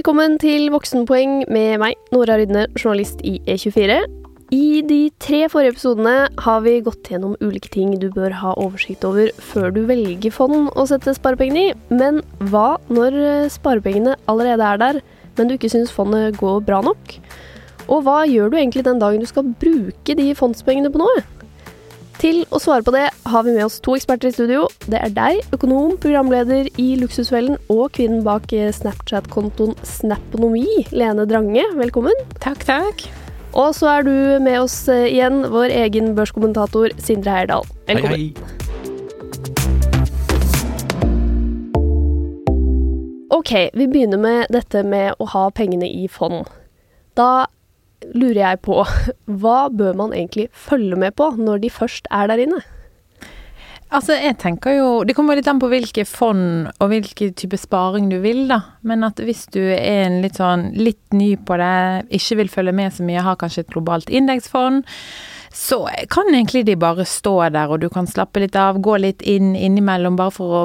Velkommen til Voksenpoeng med meg, Nora Rydne, journalist i E24. I de tre forrige episodene har vi gått gjennom ulike ting du bør ha oversikt over før du velger fond å sette sparepengene i. Men hva når eh, sparepengene allerede er der, men du ikke syns fondet går bra nok? Og hva gjør du egentlig den dagen du skal bruke de fondspengene på noe? Til å svare på det har vi med oss to eksperter i studio. Det er deg, økonom, programleder i Luksusfellen og kvinnen bak Snapchat-kontoen Snaponomi, Lene Drange. Velkommen. Takk, takk. Og så er du med oss eh, igjen, vår egen børskommentator Sindre Heyerdahl. Velkommen. Hei, hei. Ok, vi begynner med dette med å ha pengene i fond. Da lurer jeg på, hva bør man egentlig følge med på når de først er der inne? Altså, jeg tenker jo Det kommer litt an på hvilke fond og hvilken type sparing du vil, da. Men at hvis du er en litt sånn litt ny på det, ikke vil følge med så mye, har kanskje et globalt indeksfond, så kan egentlig de bare stå der, og du kan slappe litt av, gå litt inn innimellom bare for å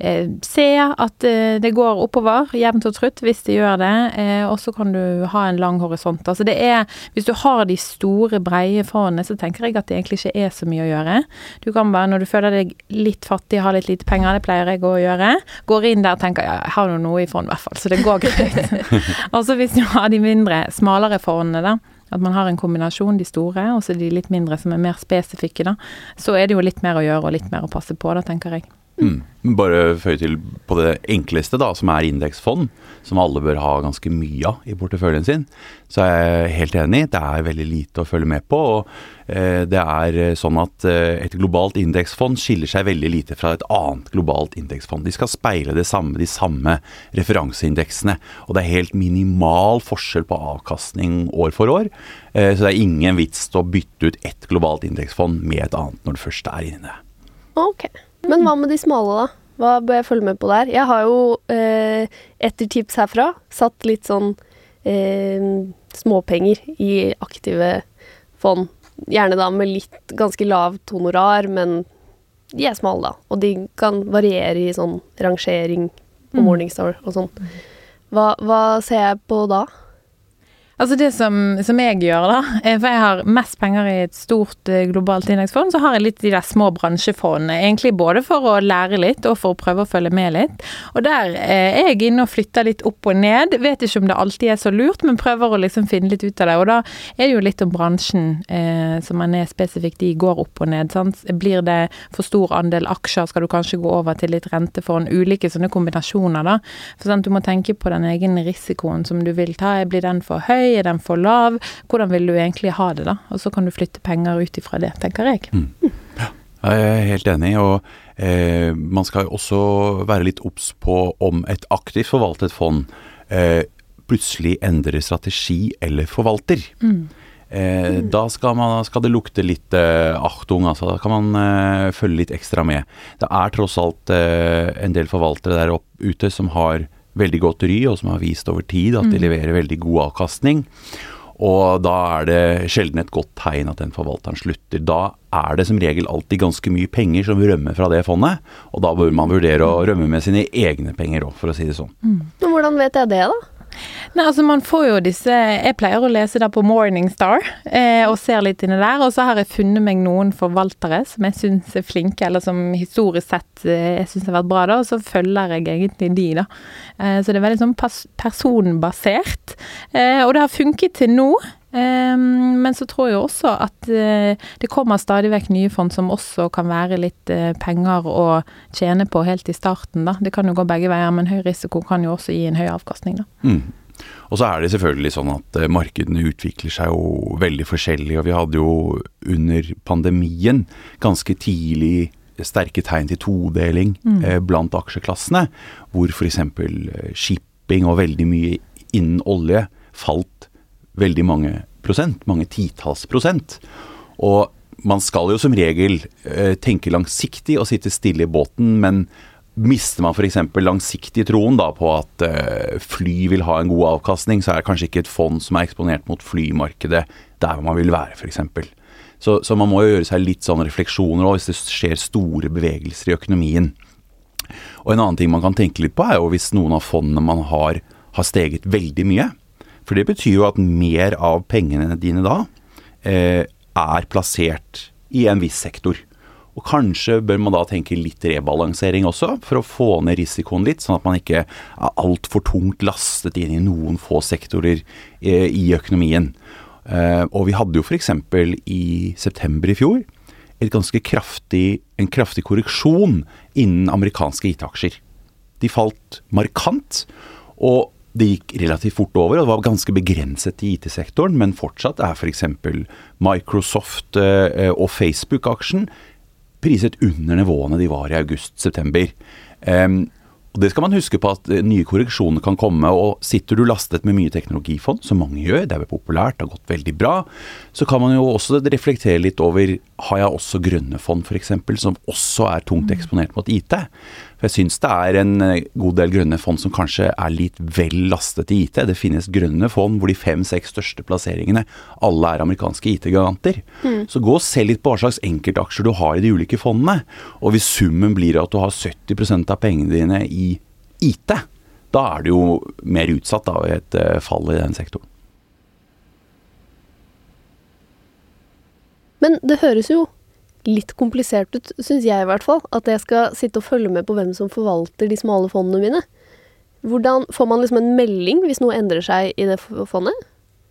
eh, se at eh, det går oppover, jevnt og trutt, hvis det gjør det. Eh, og så kan du ha en lang horisont. Altså det er Hvis du har de store, breie fondene, så tenker jeg at det egentlig ikke er så mye å gjøre. Du kan bare, når du føler deg litt fattig, har litt lite penger, det pleier jeg å gjøre, går inn der og tenker ja, jeg har nå noe i fond i hvert fall, så det går greit. og så hvis du har de mindre, smalere forhåndene, da at man har en kombinasjon, de store, og så de litt mindre som er mer spesifikke, da. Så er det jo litt mer å gjøre og litt mer å passe på, da, tenker jeg. Mm. Bare føye til på det enkleste, da, som er indeksfond, som alle bør ha ganske mye av i porteføljen sin. Så er jeg helt enig, det er veldig lite å følge med på. og eh, Det er sånn at eh, et globalt indeksfond skiller seg veldig lite fra et annet globalt indeksfond. De skal speile det samme, de samme referanseindeksene. Og det er helt minimal forskjell på avkastning år for år. Eh, så det er ingen vits til å bytte ut ett globalt indeksfond med et annet når det først er inne. Ok. Men hva med de smale, da? Hva bør jeg følge med på der? Jeg har jo, eh, etter tips herfra, satt litt sånn eh, småpenger i aktive fond. Gjerne da med litt ganske lavt honorar, men de er smale, da. Og de kan variere i sånn rangering på Mm. Morningstar og sånn. Hva, hva ser jeg på da? Altså det som, som jeg gjør, da, eh, for jeg har mest penger i et stort eh, globalt indeksfond, så har jeg litt de der små bransjefondene. Egentlig både for å lære litt og for å prøve å følge med litt. Og der eh, er jeg inne og flytter litt opp og ned. Vet ikke om det alltid er så lurt, men prøver å liksom finne litt ut av det. Og da er det jo litt om bransjen eh, som man er spesifikt i, går opp og ned. Sant? Blir det for stor andel aksjer, skal du kanskje gå over til litt rentefond. Ulike sånne kombinasjoner, da. For sant? Du må tenke på den egen risikoen som du vil ta. Blir den for høy? Er den for lav? Hvordan vil du egentlig ha det, da? Og så kan du flytte penger ut ifra det, tenker jeg. Jeg er helt enig, og eh, man skal også være litt obs på om et aktivt forvaltet fond eh, plutselig endrer strategi eller forvalter. Eh, Da skal, man, skal det lukte litt eh, achtung, altså. Da kan man eh, følge litt ekstra med. Det er tross alt eh, en del forvaltere der opp, ute som har veldig godt ry, og som har vist over tid at de leverer veldig god avkastning. Og da er det sjelden et godt tegn at den forvalteren slutter. Da er det som regel alltid ganske mye penger som rømmer fra det fondet, og da bør man vurdere å rømme med sine egne penger òg, for å si det sånn. Mm. hvordan vet jeg det, da? Nei, altså man får jo disse Jeg pleier å lese der på Morningstar eh, og ser litt inni der. Og så har jeg funnet meg noen forvaltere som jeg syns er flinke, eller som historisk sett eh, jeg syns har vært bra, da. Og så følger jeg egentlig de, da. Eh, så det er veldig sånn personbasert. Eh, og det har funket til nå. Eh, men så tror jeg også at eh, det kommer stadig vekk nye fond som også kan være litt eh, penger å tjene på helt i starten, da. Det kan jo gå begge veier, men høy risiko kan jo også gi en høy avkastning, da. Mm. Og så er det selvfølgelig sånn at eh, markedene utvikler seg jo veldig forskjellig, og vi hadde jo under pandemien ganske tidlig sterke tegn til todeling eh, blant aksjeklassene, hvor f.eks. shipping og veldig mye innen olje falt veldig mange prosent, mange titalls prosent. Og man skal jo som regel eh, tenke langsiktig og sitte stille i båten, men mister man f.eks. langsiktig troen da på at eh, fly vil ha en god avkastning, så er det kanskje ikke et fond som er eksponert mot flymarkedet der man vil være, f.eks. Så, så man må jo gjøre seg litt sånne refleksjoner òg, hvis det skjer store bevegelser i økonomien. Og en annen ting man kan tenke litt på, er jo hvis noen av fondene man har, har steget veldig mye. For det betyr jo at mer av pengene dine da eh, er plassert i en viss sektor. Og kanskje bør man da tenke litt rebalansering også, for å få ned risikoen litt, sånn at man ikke er altfor tungt lastet inn i noen få sektorer eh, i økonomien. Eh, og vi hadde jo f.eks. i september i fjor kraftig, en kraftig korreksjon innen amerikanske IT-aksjer. De falt markant, og det gikk relativt fort over, og det var ganske begrenset i IT-sektoren, men fortsatt er f.eks. Microsoft eh, og Facebook-aksjen priset under nivåene de var i august-september. Um, og Det skal man huske på at eh, nye korreksjoner kan komme. og Sitter du lastet med mye teknologifond, som mange gjør, det er jo populært, det har gått veldig bra, så kan man jo også reflektere litt over har jeg også grønne fond f.eks., som også er tungt eksponert mot IT. For jeg syns det er en eh, god del grønne fond som kanskje er litt vel lastet i IT. Det finnes grønne fond hvor de fem-seks største plasseringene alle er amerikanske IT-giganter. Mm. Så gå og se litt på hva slags enkeltaksjer du har i de ulike fondene. Og hvis summen blir at du har 70% av pengene dine i IT, da er du jo mer utsatt av et uh, fall i den sektoren. Men det høres jo litt komplisert ut, syns jeg i hvert fall. At jeg skal sitte og følge med på hvem som forvalter de smale fondene mine. Hvordan Får man liksom en melding hvis noe endrer seg i det fondet?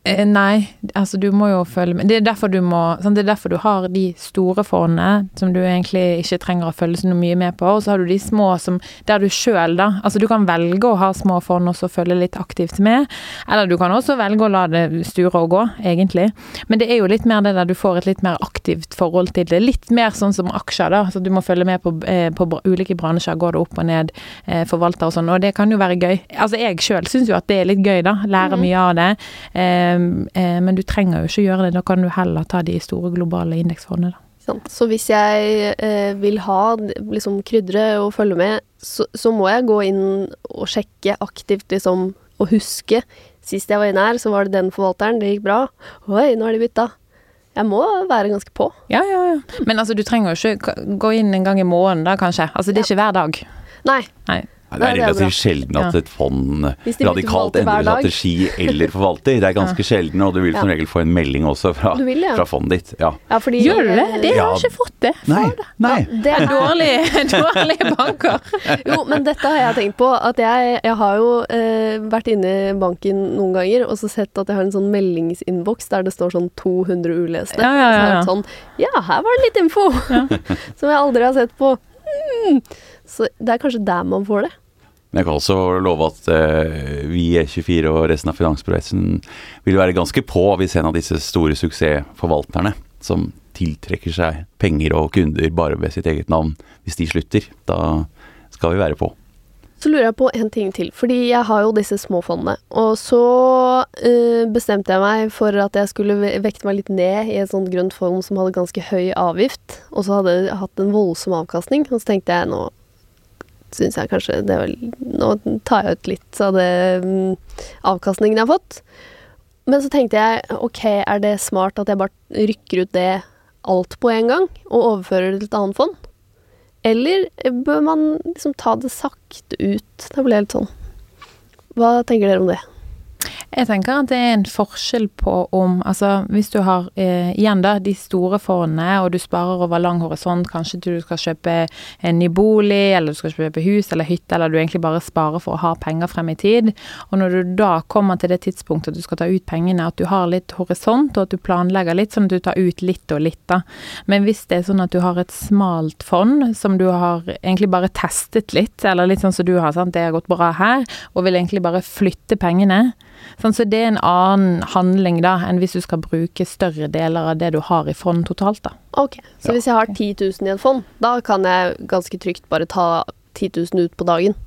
Eh, nei, altså du må jo følge med. Det er derfor du må Det er derfor du har de store fondene som du egentlig ikke trenger å følge så mye med på, og så har du de små som der du sjøl, da Altså du kan velge å ha små fond og så følge litt aktivt med, eller du kan også velge å la det sture og gå, egentlig. Men det er jo litt mer det der du får et litt mer aktivt forhold til det. Litt mer sånn som aksjer, da. Så du må følge med på, eh, på ulike bransjer, går det opp og ned, eh, forvalter og sånn, og det kan jo være gøy. Altså jeg sjøl syns jo at det er litt gøy, da. Lære mm. mye av det. Eh, men du trenger jo ikke gjøre det. Da kan du heller ta de store globale indeksfondene. Så hvis jeg eh, vil ha liksom krydre og følge med, så, så, må jeg gå inn og sjekke aktivt, liksom, og huske. Sist jeg var inne her, så var det den forvalteren, det gikk bra. Oi, nå har de bytta. Jeg må være ganske på. Ja, ja, ja. Men altså, du trenger jo ikke gå inn en gang i måneden da, kanskje. Altså, det er ja. ikke hver dag. Nei. Nei. Det er relativt sjelden at et fond radikalt endrer strategi eller forvalter. Det er ganske sjelden, og du vil som regel få en melding også fra, vil, fra fondet ditt. Ja. Fordi, Gjør du det? Det har jeg ikke fått det. Nei. nei. det er dårlige, dårlig banker. jo, men dette har jeg tenkt på. At jeg, jeg har jo eh, vært inne i banken noen ganger og så sett at jeg har en sånn meldingsinnboks der det står sånn 200 uleste. Ja, ja, ja, ja. Sånn, ja her var det litt info! som jeg aldri har sett på. Mm. Så det er kanskje der man får det. Men jeg kan også love at eh, vi i E24 og resten av finansprosessen vil være ganske på hvis en av disse store suksessforvalterne som tiltrekker seg penger og kunder bare ved sitt eget navn, hvis de slutter, da skal vi være på. Så lurer jeg på en ting til, fordi jeg har jo disse småfondene. Og så øh, bestemte jeg meg for at jeg skulle vekte meg litt ned i et sånt grønt fond som hadde ganske høy avgift, og så hadde jeg hatt en voldsom avkastning. Og så tenkte jeg nå syns jeg kanskje det var Nå tar jeg ut litt av det um, avkastningen jeg har fått. Men så tenkte jeg ok, er det smart at jeg bare rykker ut det alt på en gang, og overfører det til et annet fond? Eller bør man liksom ta det sakte ut? Det ble helt sånn. Hva tenker dere om det? Jeg tenker at det er en forskjell på om Altså hvis du har eh, igjen da de store fondene, og du sparer over lang horisont, kanskje du skal kjøpe en ny bolig, eller du skal kjøpe hus eller hytte, eller du egentlig bare sparer for å ha penger frem i tid. Og når du da kommer til det tidspunktet at du skal ta ut pengene, at du har litt horisont, og at du planlegger litt, sånn at du tar ut litt og litt, da. Men hvis det er sånn at du har et smalt fond som du har egentlig bare testet litt, eller litt sånn som du har, sant, det har gått bra her, og vil egentlig bare flytte pengene, Sånn, så det er en annen handling da, enn hvis du skal bruke større deler av det du har i fond totalt. da. Ok, Så ja. hvis jeg har 10 000 i et fond, da kan jeg ganske trygt bare ta 10 000 ut på dagen?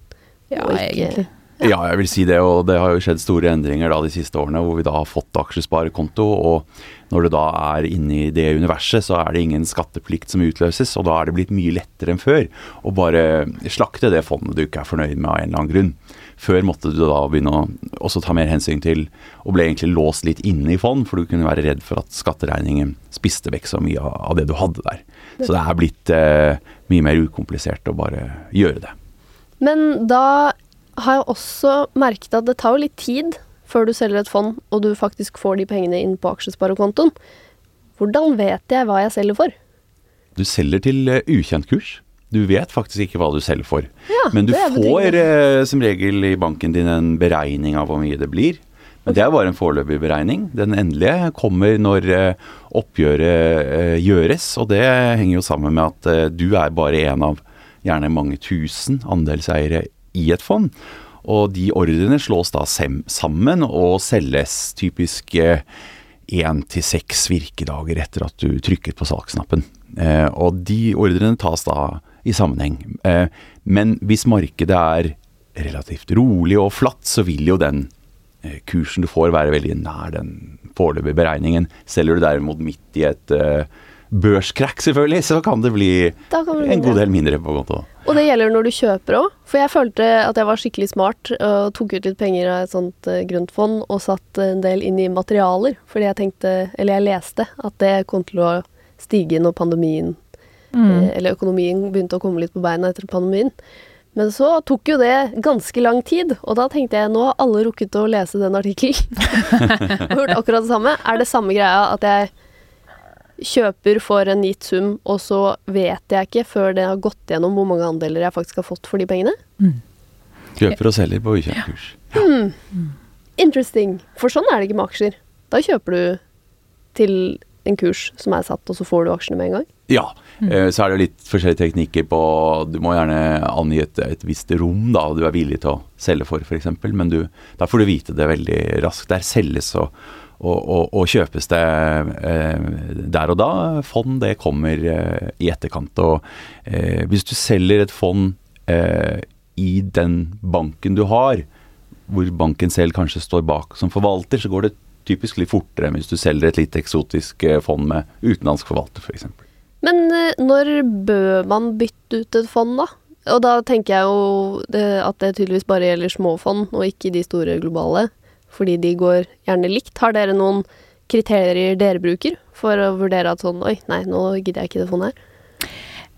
Ja, ikke, egentlig. Ja. ja. jeg vil si det, og det har jo skjedd store endringer da de siste årene hvor vi da har fått aksjesparekonto. Og når du da er inne i det universet, så er det ingen skatteplikt som utløses. Og da er det blitt mye lettere enn før å bare slakte det fondet du ikke er fornøyd med av en eller annen grunn. Før måtte du da begynne å også ta mer hensyn til, og ble egentlig låst litt inne i fond, for du kunne være redd for at skatteregningen spiste vekk så mye av det du hadde der. Så det er blitt eh, mye mer ukomplisert å bare gjøre det. Men da har jeg også merket at det tar jo litt tid før du selger et fond, og du faktisk får de pengene inn på aksjesparekontoen. Hvordan vet jeg hva jeg selger for? Du selger til eh, ukjent kurs. Du vet faktisk ikke hva du selger for. Ja, Men du får eh, som regel i banken din en beregning av hvor mye det blir. Men det er bare en foreløpig beregning. Den endelige kommer når eh, oppgjøret eh, gjøres, og det henger jo sammen med at eh, du er bare en av gjerne mange tusen andelseiere i et fond. Og de ordrene slås da sammen og selges typisk én til seks virkedager etter at du trykker på salgsknappen. Eh, og de ordrene tas da i sammenheng. Eh, men hvis markedet er relativt rolig og flatt, så vil jo den eh, kursen du får være veldig nær den foreløpige beregningen. Selger du derimot midt i et eh, børskrakk, selvfølgelig, så kan det bli kan det en god del mindre på konto. Og det gjelder når du kjøper òg. For jeg følte at jeg var skikkelig smart og tok ut litt penger av et sånt grønt fond og satt en del inn i materialer. Fordi jeg tenkte, eller jeg leste, at det kom til å stige når pandemien eh, Eller økonomien begynte å komme litt på beina etter pandemien. Men så tok jo det ganske lang tid, og da tenkte jeg nå har alle rukket å lese den artikkelen. og hørt akkurat det samme. Er det samme greia at jeg kjøper for en gitt sum, og så vet jeg ikke før det har gått gjennom hvor mange andeler jeg faktisk har fått for de pengene? Kjøper og selger på ukjent kurs. Interesting. For sånn er det ikke med aksjer. Da kjøper du til en kurs som er satt, og så får du aksjene med en gang. Ja, eh, så er det litt forskjellige teknikker på Du må gjerne angi et, et visst rom da du er villig til å selge for, f.eks. Men du, da får du vite det veldig raskt. Der selges og, og, og, og kjøpes det eh, der og da. Fond, det kommer eh, i etterkant. Og eh, hvis du selger et fond eh, i den banken du har, hvor banken selv kanskje står bak som forvalter, så går det typisk litt fortere enn hvis du selger et litt eksotisk eh, fond med utenlandsk forvalter, f.eks. Men eh, når bør man bytte ut et fond, da? Og da tenker jeg jo at det tydeligvis bare gjelder små fond, og ikke de store globale. Fordi de går gjerne likt. Har dere noen kriterier dere bruker for å vurdere at sånn Oi, nei, nå gidder jeg ikke det fondet her.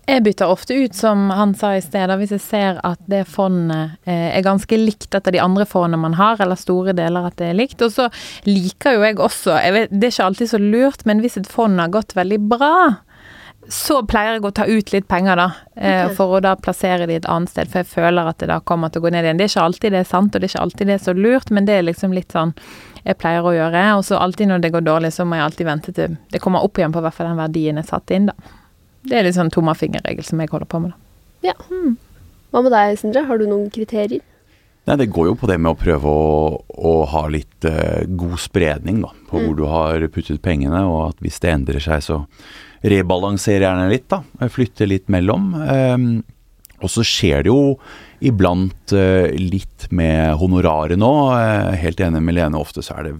Jeg bytter ofte ut, som han sa i sted, hvis jeg ser at det fondet eh, er ganske likt etter de andre fondene man har, eller store deler at det er likt. Og så liker jo jeg også jeg vet, Det er ikke alltid så lurt, men hvis et fond har gått veldig bra, så pleier jeg å ta ut litt penger, da. Okay. For å da plassere det et annet sted, for jeg føler at det da kommer til å gå ned igjen. Det er ikke alltid det er sant, og det er ikke alltid det er så lurt, men det er liksom litt sånn jeg pleier å gjøre. Og så alltid når det går dårlig, så må jeg alltid vente til det kommer opp igjen på hvert fall den verdien jeg satte inn, da. Det er litt sånn tommelfingerregel som jeg holder på med, da. Ja. Hva med deg, Sindre? Har du noen kriterier? Nei, Det går jo på det med å prøve å, å ha litt eh, god spredning da, på hvor du har puttet pengene, og at hvis det endrer seg, så rebalanser gjerne litt, da. Flytte litt mellom. Ehm, og så skjer det jo iblant eh, litt med honoraret nå. Eh, helt enig med Lene, ofte så er det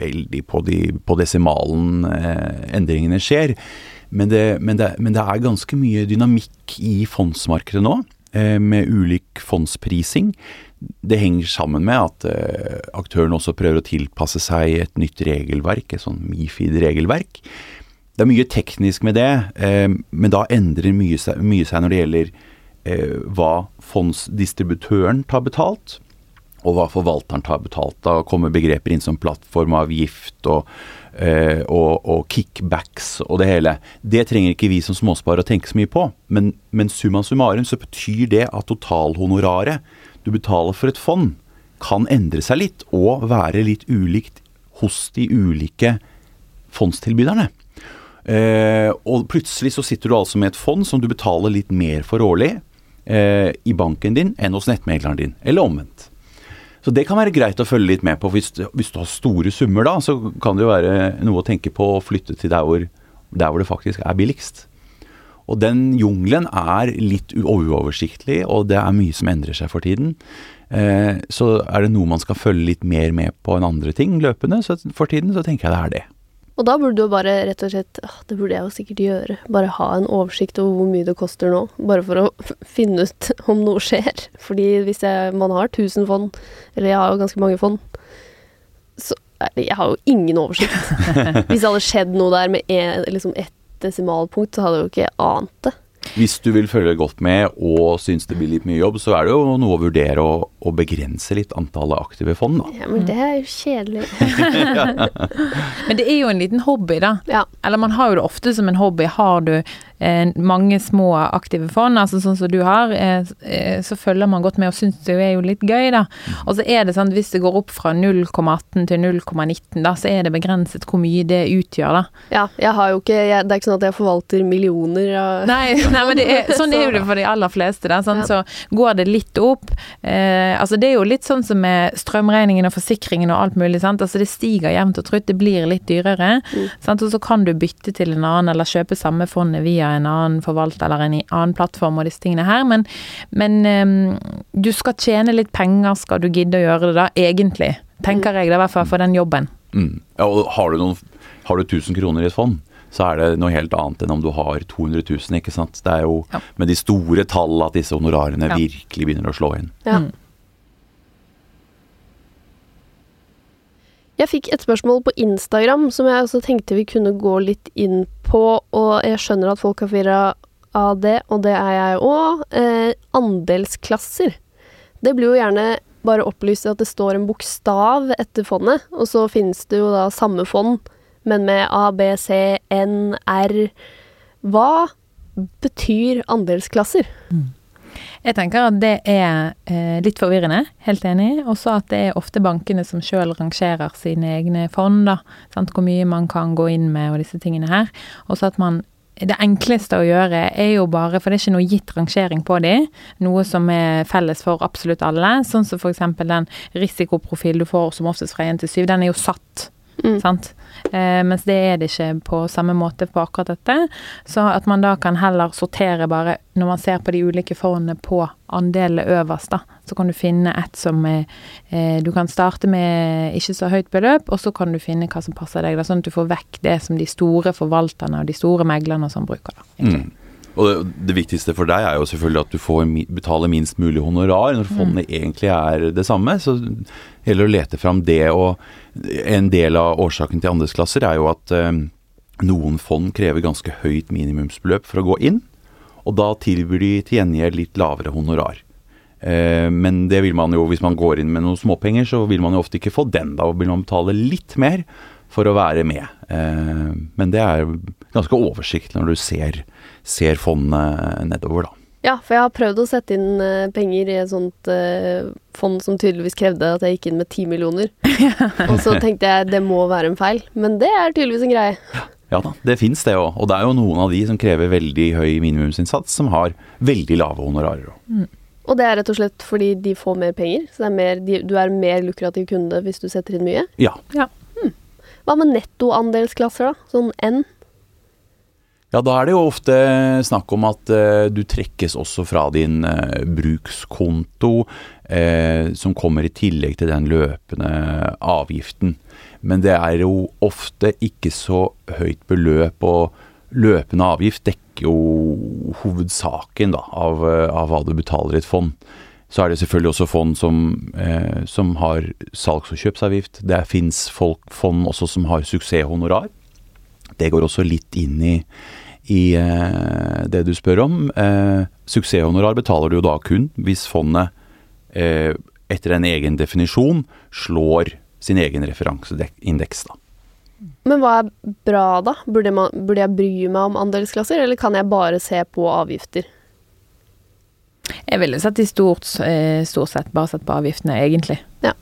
veldig på, de, på desimalen eh, endringene skjer. Men det, men, det, men det er ganske mye dynamikk i fondsmarkedet nå, med ulik fondsprising. Det henger sammen med at aktørene også prøver å tilpasse seg et nytt regelverk, et sånn Mifid-regelverk. Det er mye teknisk med det, eh, men da endrer mye seg, mye seg når det gjelder eh, hva fondsdistributøren tar betalt, og hva forvalteren tar betalt. Da kommer begreper inn som plattformavgift og, eh, og, og kickbacks og det hele. Det trenger ikke vi som småsparere å tenke så mye på, men, men summa summarum så betyr det at totalhonoraret du betaler for et fond, kan endre seg litt og være litt ulikt hos de ulike fondstilbyderne. Eh, og plutselig så sitter du altså med et fond som du betaler litt mer for årlig eh, i banken din enn hos nettmegleren din, eller omvendt. Så det kan være greit å følge litt med på. Hvis, hvis du har store summer da, så kan det jo være noe å tenke på å flytte til der hvor, der hvor det faktisk er billigst. Og den jungelen er litt uoversiktlig, og det er mye som endrer seg for tiden. Eh, så er det noe man skal følge litt mer med på enn andre ting løpende, så for tiden så tenker jeg det er det. Og da burde du bare rett og slett Det burde jeg jo sikkert gjøre. Bare ha en oversikt over hvor mye det koster nå. Bare for å finne ut om noe skjer. Fordi hvis jeg, man har 1000 fond, eller jeg har jo ganske mange fond, så er Jeg har jo ingen oversikt. hvis det hadde skjedd noe der med en, liksom ett desimalpunkt, så hadde jeg jo ikke ant det. Hvis du vil følge godt med og syns det blir litt mye jobb, så er det jo noe å vurdere å, å begrense litt antallet aktive fond, da. Ja, men det er jo kjedelig. Men det er jo en liten hobby, da. Ja. Eller man har jo det ofte som en hobby. Har du mange små aktive fond, altså sånn som du har, eh, eh, så følger man godt med og syns det er jo litt gøy, da. Og så er det sånn hvis det går opp fra 0,18 til 0,19, da, så er det begrenset hvor mye det utgjør, da. ja, jeg har jo ikke jeg, Det er ikke sånn at jeg forvalter millioner av Nei, nei men det er, sånn er jo det for de aller fleste. Da, sånn, Ja. Så går det litt opp. Eh, altså Det er jo litt sånn som med strømregningen og forsikringen og alt mulig. Sant? Altså Det stiger jevnt og trutt, det blir litt dyrere. Sant? Og så kan du bytte til en annen, eller kjøpe samme fondet via en annen forvalter eller en annen plattform og disse tingene her. Men, men um, du skal tjene litt penger, skal du gidde å gjøre det da, egentlig. Tenker jeg det, i hvert fall for den jobben. Mm. Ja, og har du, noen, har du 1000 kroner i et fond, så er det noe helt annet enn om du har 200 000, ikke sant. Det er jo Ja. med de store tallene at disse honorarene Ja. virkelig begynner å slå inn. Ja. Mm. Jeg fikk et spørsmål på Instagram som jeg også tenkte vi kunne gå litt inn på, og jeg skjønner at folk har forvirra av det, og det er jeg òg. Eh, andelsklasser. Det blir jo gjerne bare opplyst at det står en bokstav etter fondet, og så finnes det jo da samme fond, men med A, B, C, N, R. Hva betyr andelsklasser? Jeg tenker at det er eh, litt forvirrende, helt enig. Også at det er ofte bankene som sjøl rangerer sine egne fond, da. Sant? Hvor mye man kan gå inn med og disse tingene her. Også at man det enkleste å gjøre er jo bare, for det er ikke noe gitt rangering på de, noe som er felles for absolutt alle. Sånn som f.eks. den risikoprofilen du får som oftest fra 1 til 7, den er jo satt. Mm. Sant? Eh, mens det er det ikke på samme måte på akkurat dette. Så at man da kan heller sortere bare når man ser på de ulike fondene på andelene øverst, da. Så kan du finne et som er eh, Du kan starte med ikke så høyt beløp, og så kan du finne hva som passer deg, da, sånn at du får vekk det som de store forvalterne og de store meglerne sånn bruker, da. Mm. Og det, det viktigste for deg er jo selvfølgelig at du får mi- betale minst mulig honorar når fondet egentlig er det samme. Så det gjelder å lete fram det. Og en del av årsaken til andelsklasser er jo at eh, noen fond krever ganske høyt minimumsbeløp for å gå inn. Og da tilbyr de til gjengjeld litt lavere honorar. Eh, men det vil man jo, hvis man går inn med noen småpenger, så vil man jo ofte ikke få den. Da vil man betale litt mer for å være med. Eh, men det er ganske oversiktlig når du ser, ser fondet nedover, da. Ja, for jeg har prøvd å sette inn eh, penger i et sånt eh, fond som tydeligvis krevde at jeg gikk inn med ti millioner. og så tenkte jeg det må være en feil, men det er tydeligvis en greie. Ja da, det fins det òg. Og det er jo noen av de som krever veldig høy minimumsinnsats, som har veldig lave honorarer òg. Og det er rett og slett fordi de får mer penger, så det er mer, de, du er en mer lukrativ kunde hvis du setter inn mye. Ja. Ja. Hva med nettoandelsklasser, da? Sånn N? ja, da er det jo ofte snakk om at eh, du trekkes også fra din eh, brukskonto, eh, som kommer i tillegg til den løpende avgiften. Men det er jo ofte ikke så høyt beløp, og løpende avgift dekker jo hovedsaken da, av, eh, av hva du betaler i et fond. Så er det selvfølgelig også fond som, eh, som har salgs- og kjøpsavgift. Det fins fond også som har suksesshonorar. Det går også litt inn i, i eh, det du spør om. Eh, suksesshonorar betaler du jo da kun hvis fondet eh, etter en egen definisjon slår sin egen referanseindeks. da. Men hva er bra, da? Burde, man, burde jeg bry meg om andelsklasser, eller kan jeg bare se på avgifter? Jeg ville sett i stort, eh, stort sett bare sett på avgiftene, egentlig. Ja.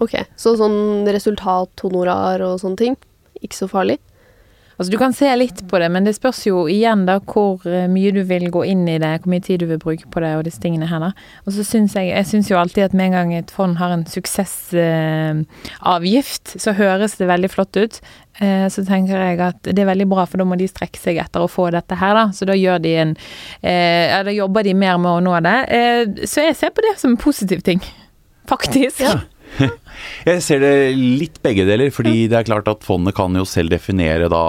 Ok, Så sånn resultathonorar og sånne ting, ikke så farlig? Altså Du kan se litt på det, men det spørs jo igjen da hvor eh, mye du vil gå inn i det, hvor mye tid du vil bruke på det og disse tingene her. da. Og så syns jeg jeg synes jo alltid at med en gang et fond har en suksessavgift, så høres det veldig flott ut. Eh, så tenker jeg at det er veldig bra, for da må de strekke seg etter å få dette her, da. Så da gjør de en eh, Ja, da jobber de mer med å nå det. Så jeg ser på det som en positiv ting. Faktisk. Ja. Jeg ser det litt begge deler, fordi det er klart at fondet kan jo selv definere da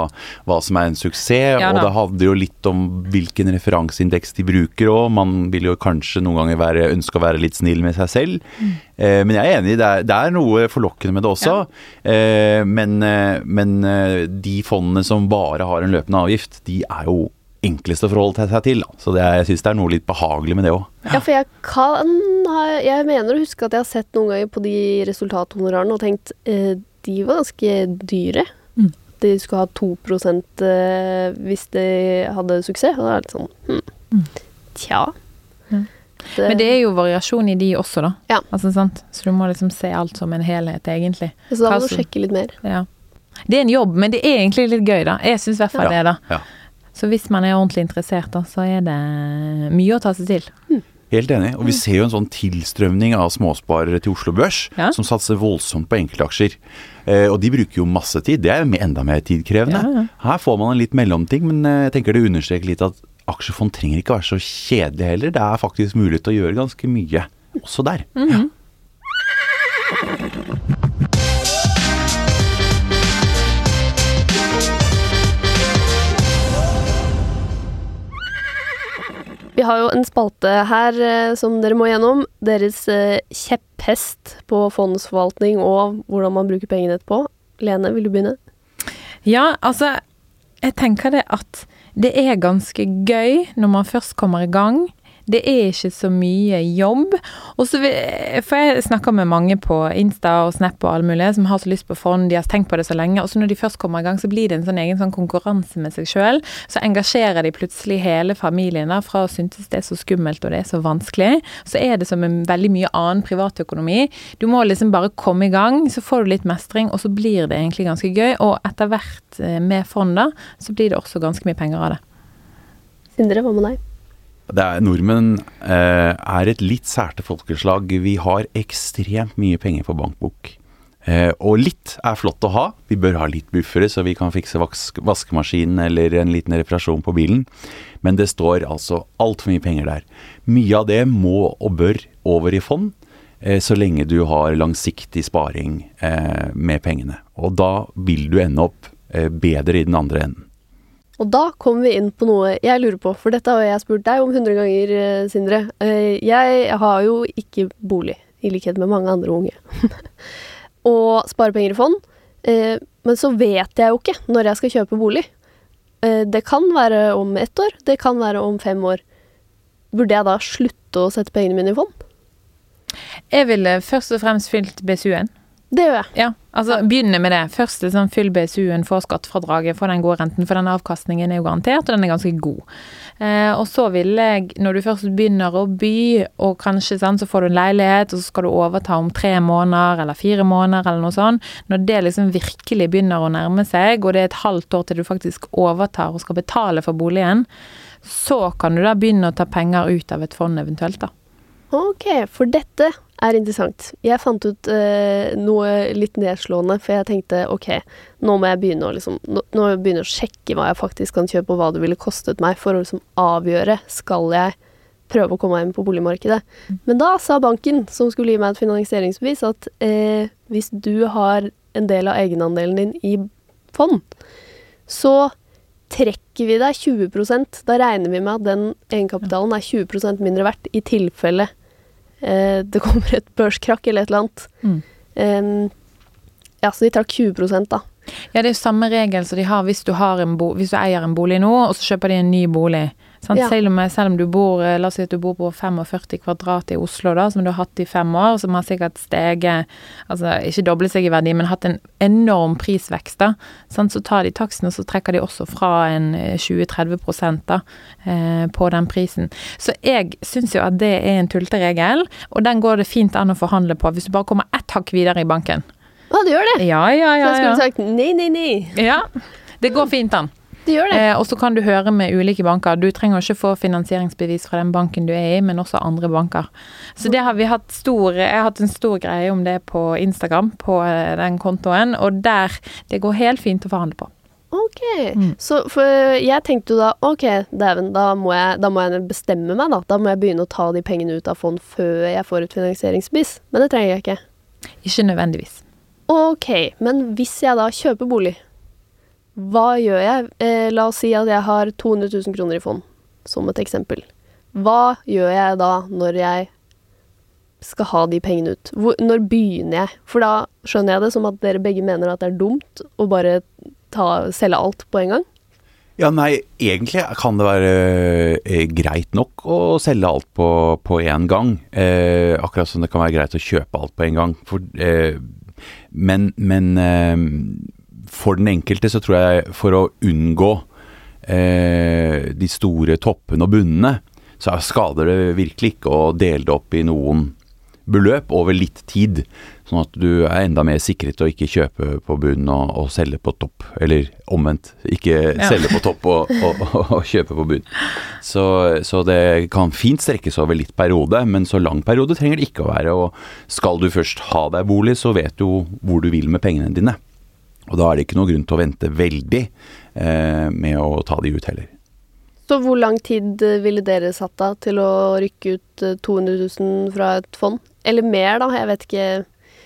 hva som er en suksess, Ja og det handler jo litt om hvilken referanseindeks de bruker òg. Man vil jo kanskje noen ganger være, ønske å være litt snill med seg selv. Eh, men jeg er enig, det er, det er noe forlokkende med det også. Eh, men, eh, men eh, de fondene som bare har en løpende avgift, de er jo enkleste å forholde seg til. Så det er, jeg syns det er noe litt behagelig med det òg. Ja, for jeg kan ha Jeg mener å huske at jeg har sett noen ganger på de resultathonorarene og tenkt eh, de var ganske dyre. Mm. De skulle ha 2 eh, hvis de hadde suksess. Og da er det litt sånn hm. Mm. Tja. Mm. Men det er jo variasjon i de også, da. Ja. Altså, sant? Så du må liksom se alt som en helhet, egentlig. Så da Hva må du sjekke litt mer. Ja. Det er en jobb, men det er egentlig litt gøy, da. Jeg syns i hvert fall det, da. Ja. Så hvis man er ordentlig interessert, da, så er det mye å ta seg til. Helt enig. Og vi ser jo en sånn tilstrømning av småsparere til Oslo Børs, Ja. som satser voldsomt på enkeltaksjer. Eh, og de bruker jo masse tid. Det er jo enda mer tidkrevende. Ja, ja. Her får man en litt mellomting, men eh, jeg tenker det understreker litt at aksjefond trenger ikke være så kjedelig heller. Det er faktisk mulig til å gjøre ganske mye også der. Mhm. Vi har jo en spalte her eh, som dere må gjennom. Deres eh, kjepphest på fondsforvaltning og hvordan man bruker pengene etterpå. Lene, vil du begynne? Ja, altså Jeg tenker det at det er ganske gøy når man først kommer i gang. Det er ikke så mye jobb. Og så får jeg snakker med mange på Insta og Snap og alle mulige som har så lyst på fond, de har tenkt på det så lenge. Og så når de først kommer i gang, så blir det en sånn egen sånn konkurranse med seg sjøl. Så engasjerer de plutselig hele familien da, fra å synes det er så skummelt og det er så vanskelig. Så er det som en veldig mye annen privatøkonomi. Du må liksom bare komme i gang, så får du litt mestring, og så blir det egentlig ganske gøy. Og etter hvert eh, med fond, da, så blir det også ganske mye penger av det. Sindre, hva med deg? Er, nordmenn eh, er et litt særte folkeslag. Vi har ekstremt mye penger på bankbok. Eh, og litt er flott å ha. Vi bør ha litt buffere, så vi kan fikse vask vaskemaskinen eller en liten reparasjon på bilen. Men det står altså altfor mye penger der. Mye av det må og bør over i fond, eh, så lenge du har langsiktig sparing eh, med pengene. Og da vil du ende opp eh, bedre i den andre enden. Og da kommer vi inn på noe jeg lurer på, for dette har jeg spurt deg om 100 ganger, eh, Sindre. Eh, Jeg har jo ikke bolig, i likhet med mange andre unge. og sparer penger i fond. eh, Men så vet jeg jo ikke når jeg skal kjøpe bolig. Det kan være om ett år, det kan være om fem år. Burde jeg da slutte å sette pengene mine i fond? Jeg ville først og fremst fylt BSU-en. Det gjør jeg. Ja, altså begynne med det. Først liksom fyll BSU-en, få skattefradraget, få den gode renten, for den avkastningen er jo garantert, og den er ganske god. Eh, og så vil jeg, når du først begynner å by, og kanskje sånn, så får du en leilighet, og så skal du overta om tre måneder eller fire måneder eller noe sånt, når det liksom virkelig begynner å nærme seg, og det er et halvt år til du faktisk overtar og skal betale for boligen, så kan du da begynne å ta penger ut av et fond eventuelt, da. Ok, for dette er interessant. Jeg fant ut eh, noe litt nedslående, for jeg tenkte ok, nå må jeg begynne å liksom Nå, nå jeg begynne å sjekke hva jeg faktisk kan kjøpe, og hva det ville kostet meg, for å liksom avgjøre skal jeg prøve å komme meg inn på boligmarkedet. Men da sa banken, som skulle gi meg et finansieringsbevis, at eh, hvis du har en del av egenandelen din i fond, så trekker vi deg 20% Da regner vi med at den egenkapitalen er 20% mindre verdt, i tilfelle det kommer et børskrakk eller et eller annet. Mm. Ja, så de trakk 20 da. Ja, det er jo samme regel som de har hvis du, har en bo hvis du eier en bolig nå, og så kjøper de en ny bolig. Sant? Ja. Selv, om, selv om du bor eh, La oss si at du bor på 45 kvadrat i Oslo, da, som du har hatt i fem år, som har sikkert steget Altså ikke doblet seg i verdi, men hatt en enorm prisvekst, da. Sant? Så tar de taksten, og så trekker de også fra en eh, 20-30 da, eh, på den prisen. Så jeg syns jo at det er en tulteregel, og den går det fint an å forhandle på hvis du bare kommer ett hakk videre i banken. Å, du gjør det! Ja, ja, Så ja. jeg skulle sagt nei, nei, nei. Ja, det går fint an. Det gjør det. Eh, og så kan du høre med ulike banker. Du trenger ikke få finansieringsbevis fra den banken du er i, men også andre banker. Så det har vi hatt stor Jeg har hatt en stor greie om det på Instagram, på eh, den kontoen, og der Det går helt fint å forhandle på. Ok. Mm. Så jeg tenkte jo da ok, dæven, da, må jeg- da må jeg bestemme meg, da. Da må jeg begynne å ta de pengene ut av fond før jeg får et finansieringsbevis. Men det trenger jeg ikke. Ikke nødvendigvis. Ok, men hvis jeg da kjøper bolig, hva gjør jeg? Eh, la oss si at jeg har 200 000 kroner i fond, som et eksempel. Hva gjør jeg da når jeg skal ha de pengene ut? Hvor, når begynner jeg? For da skjønner jeg det som at dere begge mener at det er dumt å bare ta, selge alt på en gang. Ja, nei, egentlig kan det være eh, greit nok å selge alt på, på en gang. Eh, akkurat som det kan være greit å kjøpe alt på en gang. For, eh, men men eh, for den enkelte så tror jeg for å unngå eh, de store toppene og bunnene, så skader det virkelig ikke å dele det opp i noen beløp over litt tid. Sånn at du er enda mer sikret å ikke kjøpe på bunn og, og selge på topp. Eller omvendt, ikke Ja. selge på topp og, og, og, kjøpe på bunn. Så, så det kan fint strekkes over litt periode, men så lang periode trenger det ikke å være. Og skal du først ha deg bolig, så vet du hvor du vil med pengene dine. Og da er det ikke noe grunn til å vente veldig eh, med å ta de ut heller. Så hvor lang tid eh, ville dere satt av til å rykke ut eh, 200 000 fra et fond? Eller mer, da. Jeg vet ikke.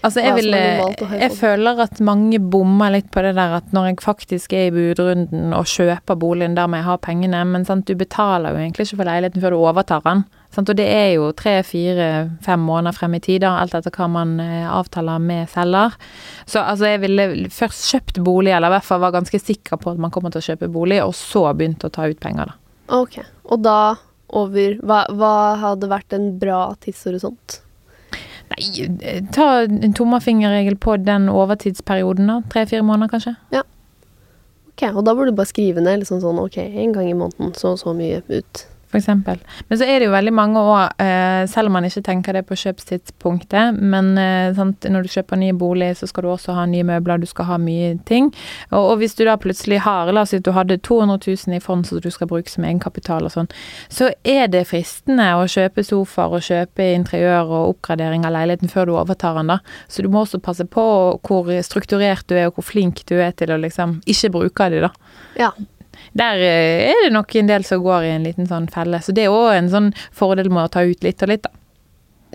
Altså, jeg, vil, jeg føler at mange bommer litt på det der at når jeg faktisk er i budrunden og kjøper boligen der må jeg ha pengene, men sant, du betaler jo egentlig ikke for leiligheten før du overtar den. Og det er jo tre, fire, fem måneder frem i tid, alt etter hva man eh, avtaler med selger. Så altså, jeg ville først kjøpt bolig, eller i hvert fall var ganske sikker på at man kommer til å kjøpe bolig, og så begynt å ta ut penger, da. Ok. Og da over Hva, hva hadde vært en bra tidshorisont? Nei, eh, ta en tommelfingerregel på den overtidsperioden, da. Tre-fire måneder, kanskje. Ja. Ok, Og da burde du bare skrive ned liksom sånn ok, en gang i måneden, så og så mye ut. For eksempel. Men så er det jo veldig mange år, eh, selv om man ikke tenker det på kjøpstidspunktet, men eh, sant, når du kjøper ny bolig, så skal du også ha nye møbler, du skal ha mye ting. Og, og hvis du da plutselig har, la oss si at du hadde 200 000 i fond som du skal bruke som egenkapital og sånn, så er det fristende å kjøpe sofaer og kjøpe interiør og oppgradering av leiligheten før du overtar den, da. Så du må også passe på hvor strukturert du er, og hvor flink du er til å liksom ikke bruke de, da. Ja. Der eh, er det nok en del som går i en liten sånn felle. Så det er òg en sånn fordel med å ta ut litt og litt, da.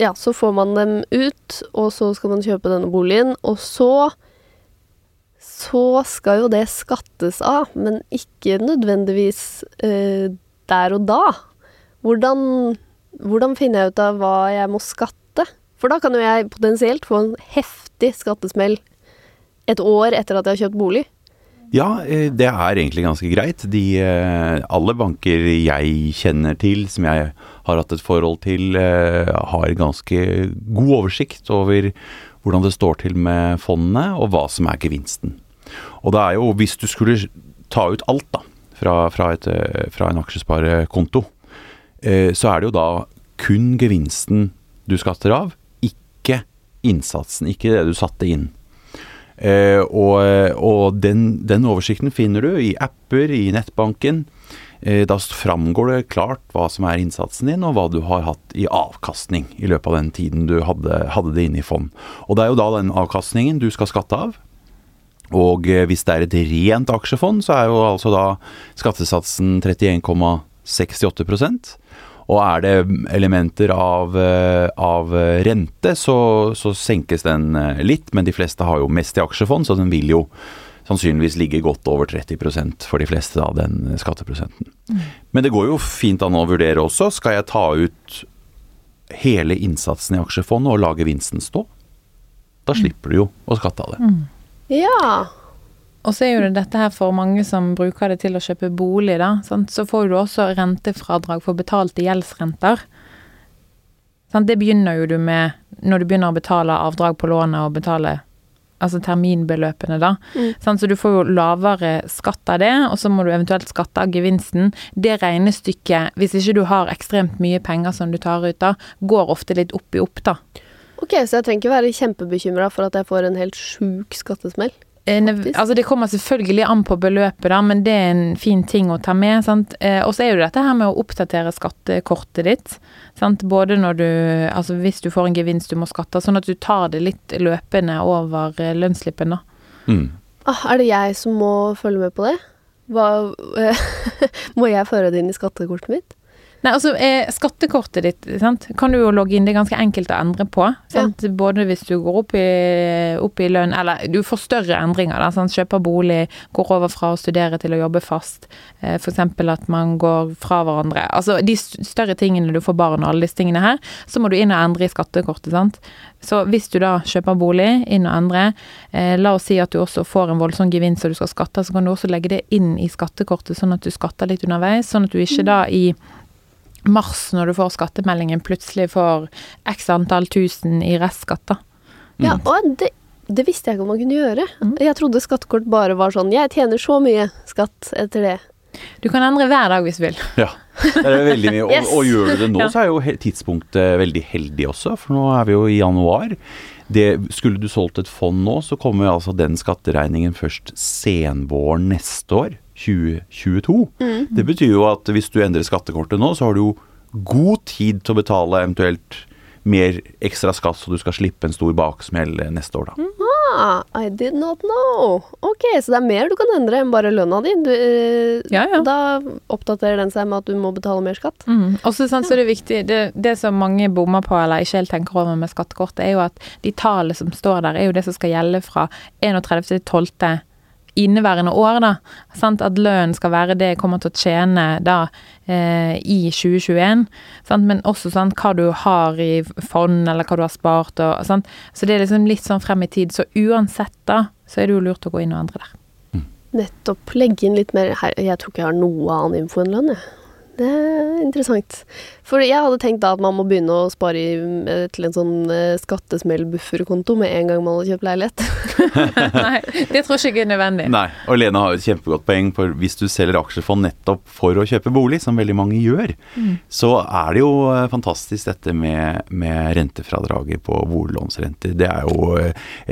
Ja, så får man dem ut, og så skal man kjøpe denne boligen, og så Så skal jo det skattes av, men ikke nødvendigvis eh, der og da. Hvordan, hvordan finner jeg ut av hva jeg må skatte? For da kan jo jeg potensielt få en heftig skattesmell et år etter at jeg har kjøpt bolig. Ja, eh, det er egentlig ganske greit. De, eh, alle banker jeg kjenner til, som jeg har hatt et forhold til, eh, har ganske god oversikt over hvordan det står til med fondene, og hva som er gevinsten. Og det er jo, hvis du skulle ta ut alt da, fra, fra, et, fra en aksjesparekonto, så er det jo da kun gevinsten du skatter av, ikke innsatsen, ikke det du satte inn. Eh, og og den, den oversikten finner du i apper, i nettbanken. Eh, da framgår det klart hva som er innsatsen din, og hva du har hatt i avkastning i løpet av den tiden du hadde, hadde det inne i fond. Og det er jo da den avkastningen du skal skatte av. Og eh, hvis det er et rent aksjefond, så er jo altså da skattesatsen 31,68 og er det elementer av, eh, av rente, så, så senkes den eh, litt, men de fleste har jo mest i aksjefond, så den vil jo sannsynligvis ligge godt over 30% for de fleste, da, den skatteprosenten. Men det går jo fint an å vurdere også. Skal jeg ta ut hele innsatsen i aksjefondet og la gevinsten stå? Da slipper du jo å skatte av det. Ja. Og så er jo det dette her for mange som bruker det til å kjøpe bolig, da. Sant? Så får du også rentefradrag for betalte gjeldsrenter. Sant? Det begynner jo du med når du begynner å betale avdrag på lånet og betale altså terminbeløpene, da. Mm. Sant? Så du får jo lavere skatt av det, og så må du eventuelt skatte av gevinsten. Det regnestykket, hvis ikke du har ekstremt mye penger som du tar ut da, går ofte litt opp i opp, da. Ok, så jeg trenger ikke være kjempebekymra for at jeg får en helt sjuk skattesmell. Eh. Altså Det kommer selvfølgelig an på beløpet, da, men det er en fin ting å ta med. Eh, og så er jo dette her med å oppdatere skattekortet ditt. sant? Både når du Altså hvis du får en gevinst du må skatte, sånn at du tar det litt løpende over eh, lønnsslippen, da. Mm. Ah, er det jeg som må følge med på det? Hva, må jeg føre det inn i skattekortet mitt? Nei, altså eh, Skattekortet ditt sant? kan du jo logge inn, det er ganske enkelt å endre på. Sant? Både hvis du går opp i, opp i lønn, eller du får større endringer. Da, sant? Kjøper bolig, går over fra å studere til å jobbe fast. Eh, F.eks. at man går fra hverandre. Altså de større tingene du får barn og alle disse tingene her, så må du inn og endre i skattekortet. sant? Så hvis du da kjøper bolig, inn og endre, eh, la oss si at du også får en voldsom gevinst og du skal skatte, så kan du også legge det inn i skattekortet, sånn at du skatter litt underveis. Sånn at du ikke da i mars, når du får skattemeldingen, plutselig får x antall tusen i restskatt, da. Ja, og det, det visste jeg ikke om man kunne gjøre. Mm. Jeg trodde skattekort bare var sånn Jeg tjener så mye skatt etter det. Du kan endre hver dag hvis du vil. Ja, det er veldig mye. Og, Yes. og gjør du det nå, Ja. så er jo tidspunktet veldig heldig også, for nå er vi jo i januar. Det, skulle du solgt et fond nå, så kommer altså den skatteregningen først senvåren neste år, 2022. Det betyr jo at hvis du endrer skattekortet nå, så har du jo god tid til å betale eventuelt mer ekstra skatt, så du skal slippe en stor baksmell neste år, da. Ah, I did not know. Ok, så det er mer du kan endre enn bare lønna di. Du, eh, Ja, ja. Da oppdaterer den seg med at du må betale mer skatt. Mm. Og så er det viktig det, det som mange bommer på, eller ikke helt tenker over med skattekortet, er jo at de tallene som står der, er jo det som skal gjelde fra 31.12. inneværende år, da. Sant? At lønnen skal være det jeg kommer til å tjene da eh, i 2021. Sant? Men også sant, hva du har i fond, eller hva du har spart. Og, sant? Så det er liksom litt sånn frem i tid. Så uansett, da, så er det jo lurt å gå inn og endre der. Nettopp. Legge inn litt mer her. Jeg tror ikke jeg har noe annen info enn lønn, jeg. Det er interessant. For jeg hadde tenkt da at man må begynne å spare i, eh, til en sånn eh, skattesmell-bufferkonto med en gang man har kjøpt leilighet. Nei, det tror jeg ikke er nødvendig. Nei, og Lene har jo et kjempegodt poeng, for hvis du selger aksjefond nettopp for å kjøpe bolig, som veldig mange gjør, så er det jo eh, fantastisk dette med, med rentefradraget på boliglånsrenter. Det er jo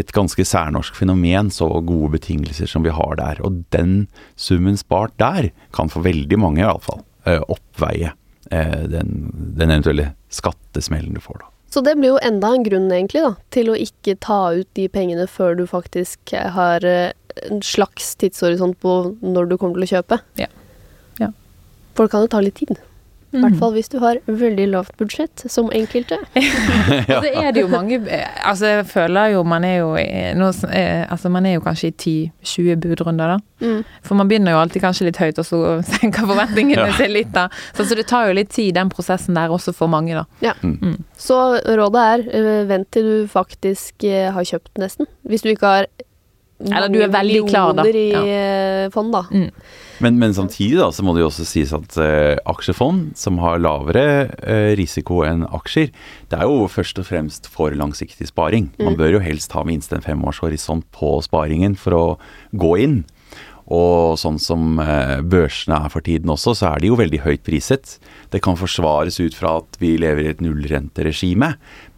et ganske særnorsk fenomen, så gode betingelser som vi har der. Og den summen spart der kan for veldig mange iallfall oppveie eh, den, den eventuelle skattesmellen du får da. Så det blir jo enda en grunn egentlig da, til å ikke ta ut de pengene før du faktisk har eh, en slags tidshorisont på når du kommer til å kjøpe. Ja. Ja. For det kan jo ta litt tid. I Mhm. hvert fall hvis du har veldig lavt budsjett, som enkelte. Og så er det jo mange eh, Altså, jeg føler jo man er jo nå, eh, Altså, man er jo kanskje i 10-20 budrunder, da. Mm. For man begynner jo alltid kanskje litt høyt, og så senker forventningene Ja. seg litt, da. Så, så det tar jo litt tid, den prosessen der, også for mange, da. Så rådet er eh, vent til du faktisk eh, har kjøpt nesten. Hvis du ikke har Eller du er veldig klar, da. i ja. fond, da. Mm. Men, men samtidig da, så må det jo også sies at uh, aksjefond, som har lavere uh, risiko enn aksjer, det er jo først og fremst for langsiktig sparing. Man bør jo helst ha minst en femårshorisont på sparingen for å gå inn. Og sånn som eh, børsene er for tiden også, så er de jo veldig høyt priset. Det kan forsvares ut fra at vi lever i et nullrenteregime,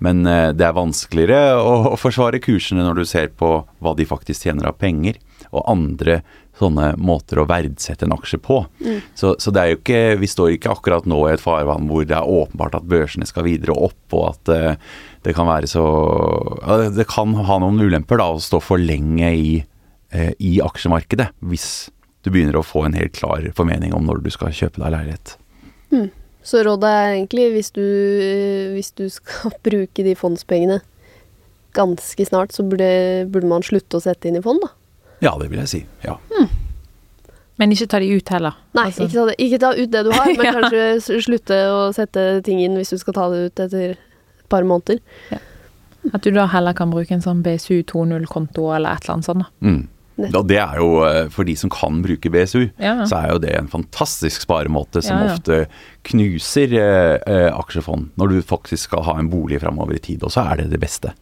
men eh, det er vanskeligere å, forsvare kursene når du ser på hva de faktisk tjener av penger, og andre sånne måter å verdsette en aksje på. Så, så det er jo ikke, vi står ikke akkurat nå i et farvann hvor det er åpenbart at børsene skal videre opp, og at eh, det kan være så Det kan ha noen ulemper da å stå for lenge i i aksjemarkedet hvis du begynner å få en helt klar formening om når du skal kjøpe deg leilighet. Så rådet er egentlig, hvis du, eh, hvis du skal bruke de fondspengene ganske snart, så burde, burde man slutte å sette inn i fond, da. Ja, det vil jeg si. Ja. Men ikke ta de ut heller. Nei, Altså, ikke, ta det, ikke ta ut det du har, men Ja. kanskje slutte å sette ting inn hvis du skal ta det ut etter et par måneder. At du da heller kan bruke en sånn BSU 2.0-konto eller et eller annet sånt, da. Mm. Ja, det er jo, eh, For de som kan bruke BSU, Ja, så er jo det en fantastisk sparemåte som Ja, ja. ofte knuser eh, eh, aksjefond når du faktisk skal ha en bolig framover i tid. Og så er det det beste.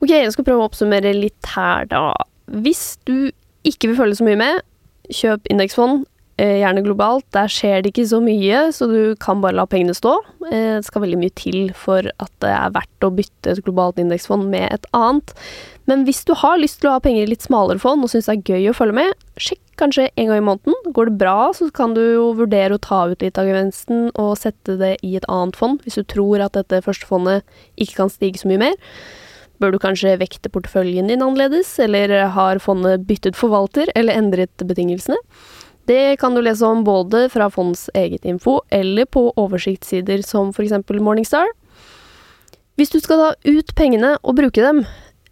Ok, jeg skal prøve å oppsummere litt her, da. Hvis du ikke vil følge så mye med, kjøp indeksfond, gjerne globalt. Der skjer det ikke så mye, så du kan bare la pengene stå. Eh, Det skal veldig mye til for at det er verdt å bytte et globalt indeksfond med et annet. Men hvis du har lyst til å ha penger i litt smalere fond og syns det er gøy å følge med, sjekk kanskje en gang i måneden. Går det bra, så kan du jo vurdere å ta ut litt av gevinsten og sette det i et annet fond, hvis du tror at dette første fondet ikke kan stige så mye mer. Bør du kanskje vekte porteføljen din annerledes, eller har fondet byttet forvalter eller endret betingelsene? Det kan du lese om både fra fondets eget info eller på oversiktssider som f.eks. Morningstar. Hvis du skal ta ut pengene og bruke dem,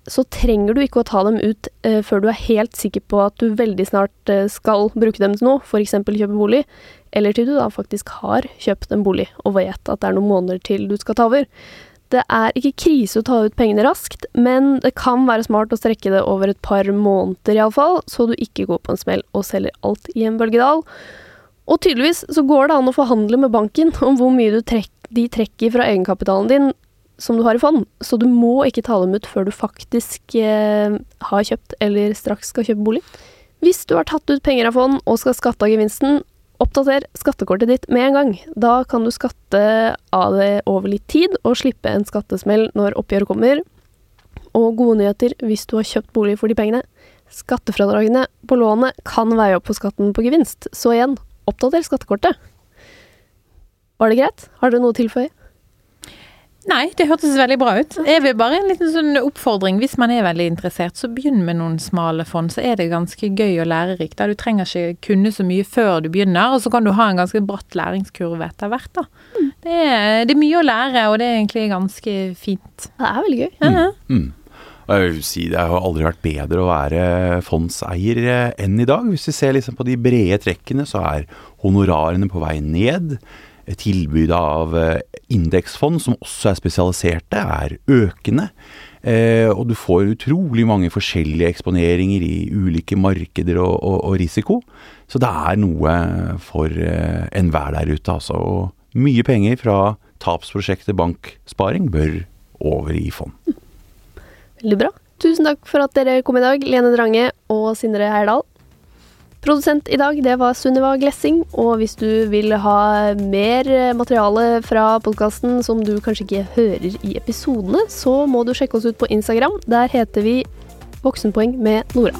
så trenger du ikke å ta dem ut eh, før du er helt sikker på at du veldig snart eh, skal bruke dem til noe, f.eks. kjøpe bolig, eller til du da faktisk har kjøpt en bolig og vet at det er noen måneder til du skal ta over. Det er ikke krise å ta ut pengene raskt, men det kan være smart å strekke det over et par måneder iallfall, så du ikke går på en smell og selger alt i en bølgedal. Og tydeligvis så går det an å forhandle med banken om hvor mye trekk, de trekker fra egenkapitalen din som du har i fond, så du må ikke ta dem ut før du faktisk eh, har kjøpt eller straks skal kjøpe bolig. Hvis du har tatt ut penger av fond og skal skatte av gevinsten, oppdater skattekortet ditt med en gang. Da kan du skatte av det over litt tid og slippe en skattesmell når oppgjøret kommer. Og gode nyheter hvis du har kjøpt bolig for de pengene. Skattefradragene på lånet kan veie opp for skatten på gevinst, så igjen, oppdater skattekortet. Var det greit? Har dere noe å tilføye? Nei, det hørtes veldig bra ut. Jeg vil bare en liten sånn oppfordring. Hvis man er veldig interessert, så begynn med noen smale fond. Så er det ganske gøy og lærerikt. Du trenger ikke kunne så mye før du begynner, og så kan du ha en ganske bratt læringskurve etter hvert. da. Mm. Det, er, det, er, mye å lære, og det er egentlig ganske fint. Det er veldig gøy. Mm. Mm. Jeg vil si Det har aldri vært bedre å være fondseier eh, enn i dag. Hvis vi ser liksom på de brede trekkene, så er honorarene på vei ned tilbudet av eh, indeksfond, som også er spesialiserte, er økende. Eh, og du får utrolig mange forskjellige eksponeringer i ulike markeder og, og, og risiko. Så det er noe for eh, enhver der ute, altså. Og mye penger fra tapsprosjektet banksparing bør over i fond. Veldig bra. Tusen takk for at dere kom i dag, Lene Drange og Sindre Heyerdahl. Produsent i dag, det var Sunniva Glessing. Og hvis du vil ha mer materiale fra podkasten som du kanskje ikke hører i episodene, så må du sjekke oss ut på Instagram. Der heter vi Voksenpoeng med Nora.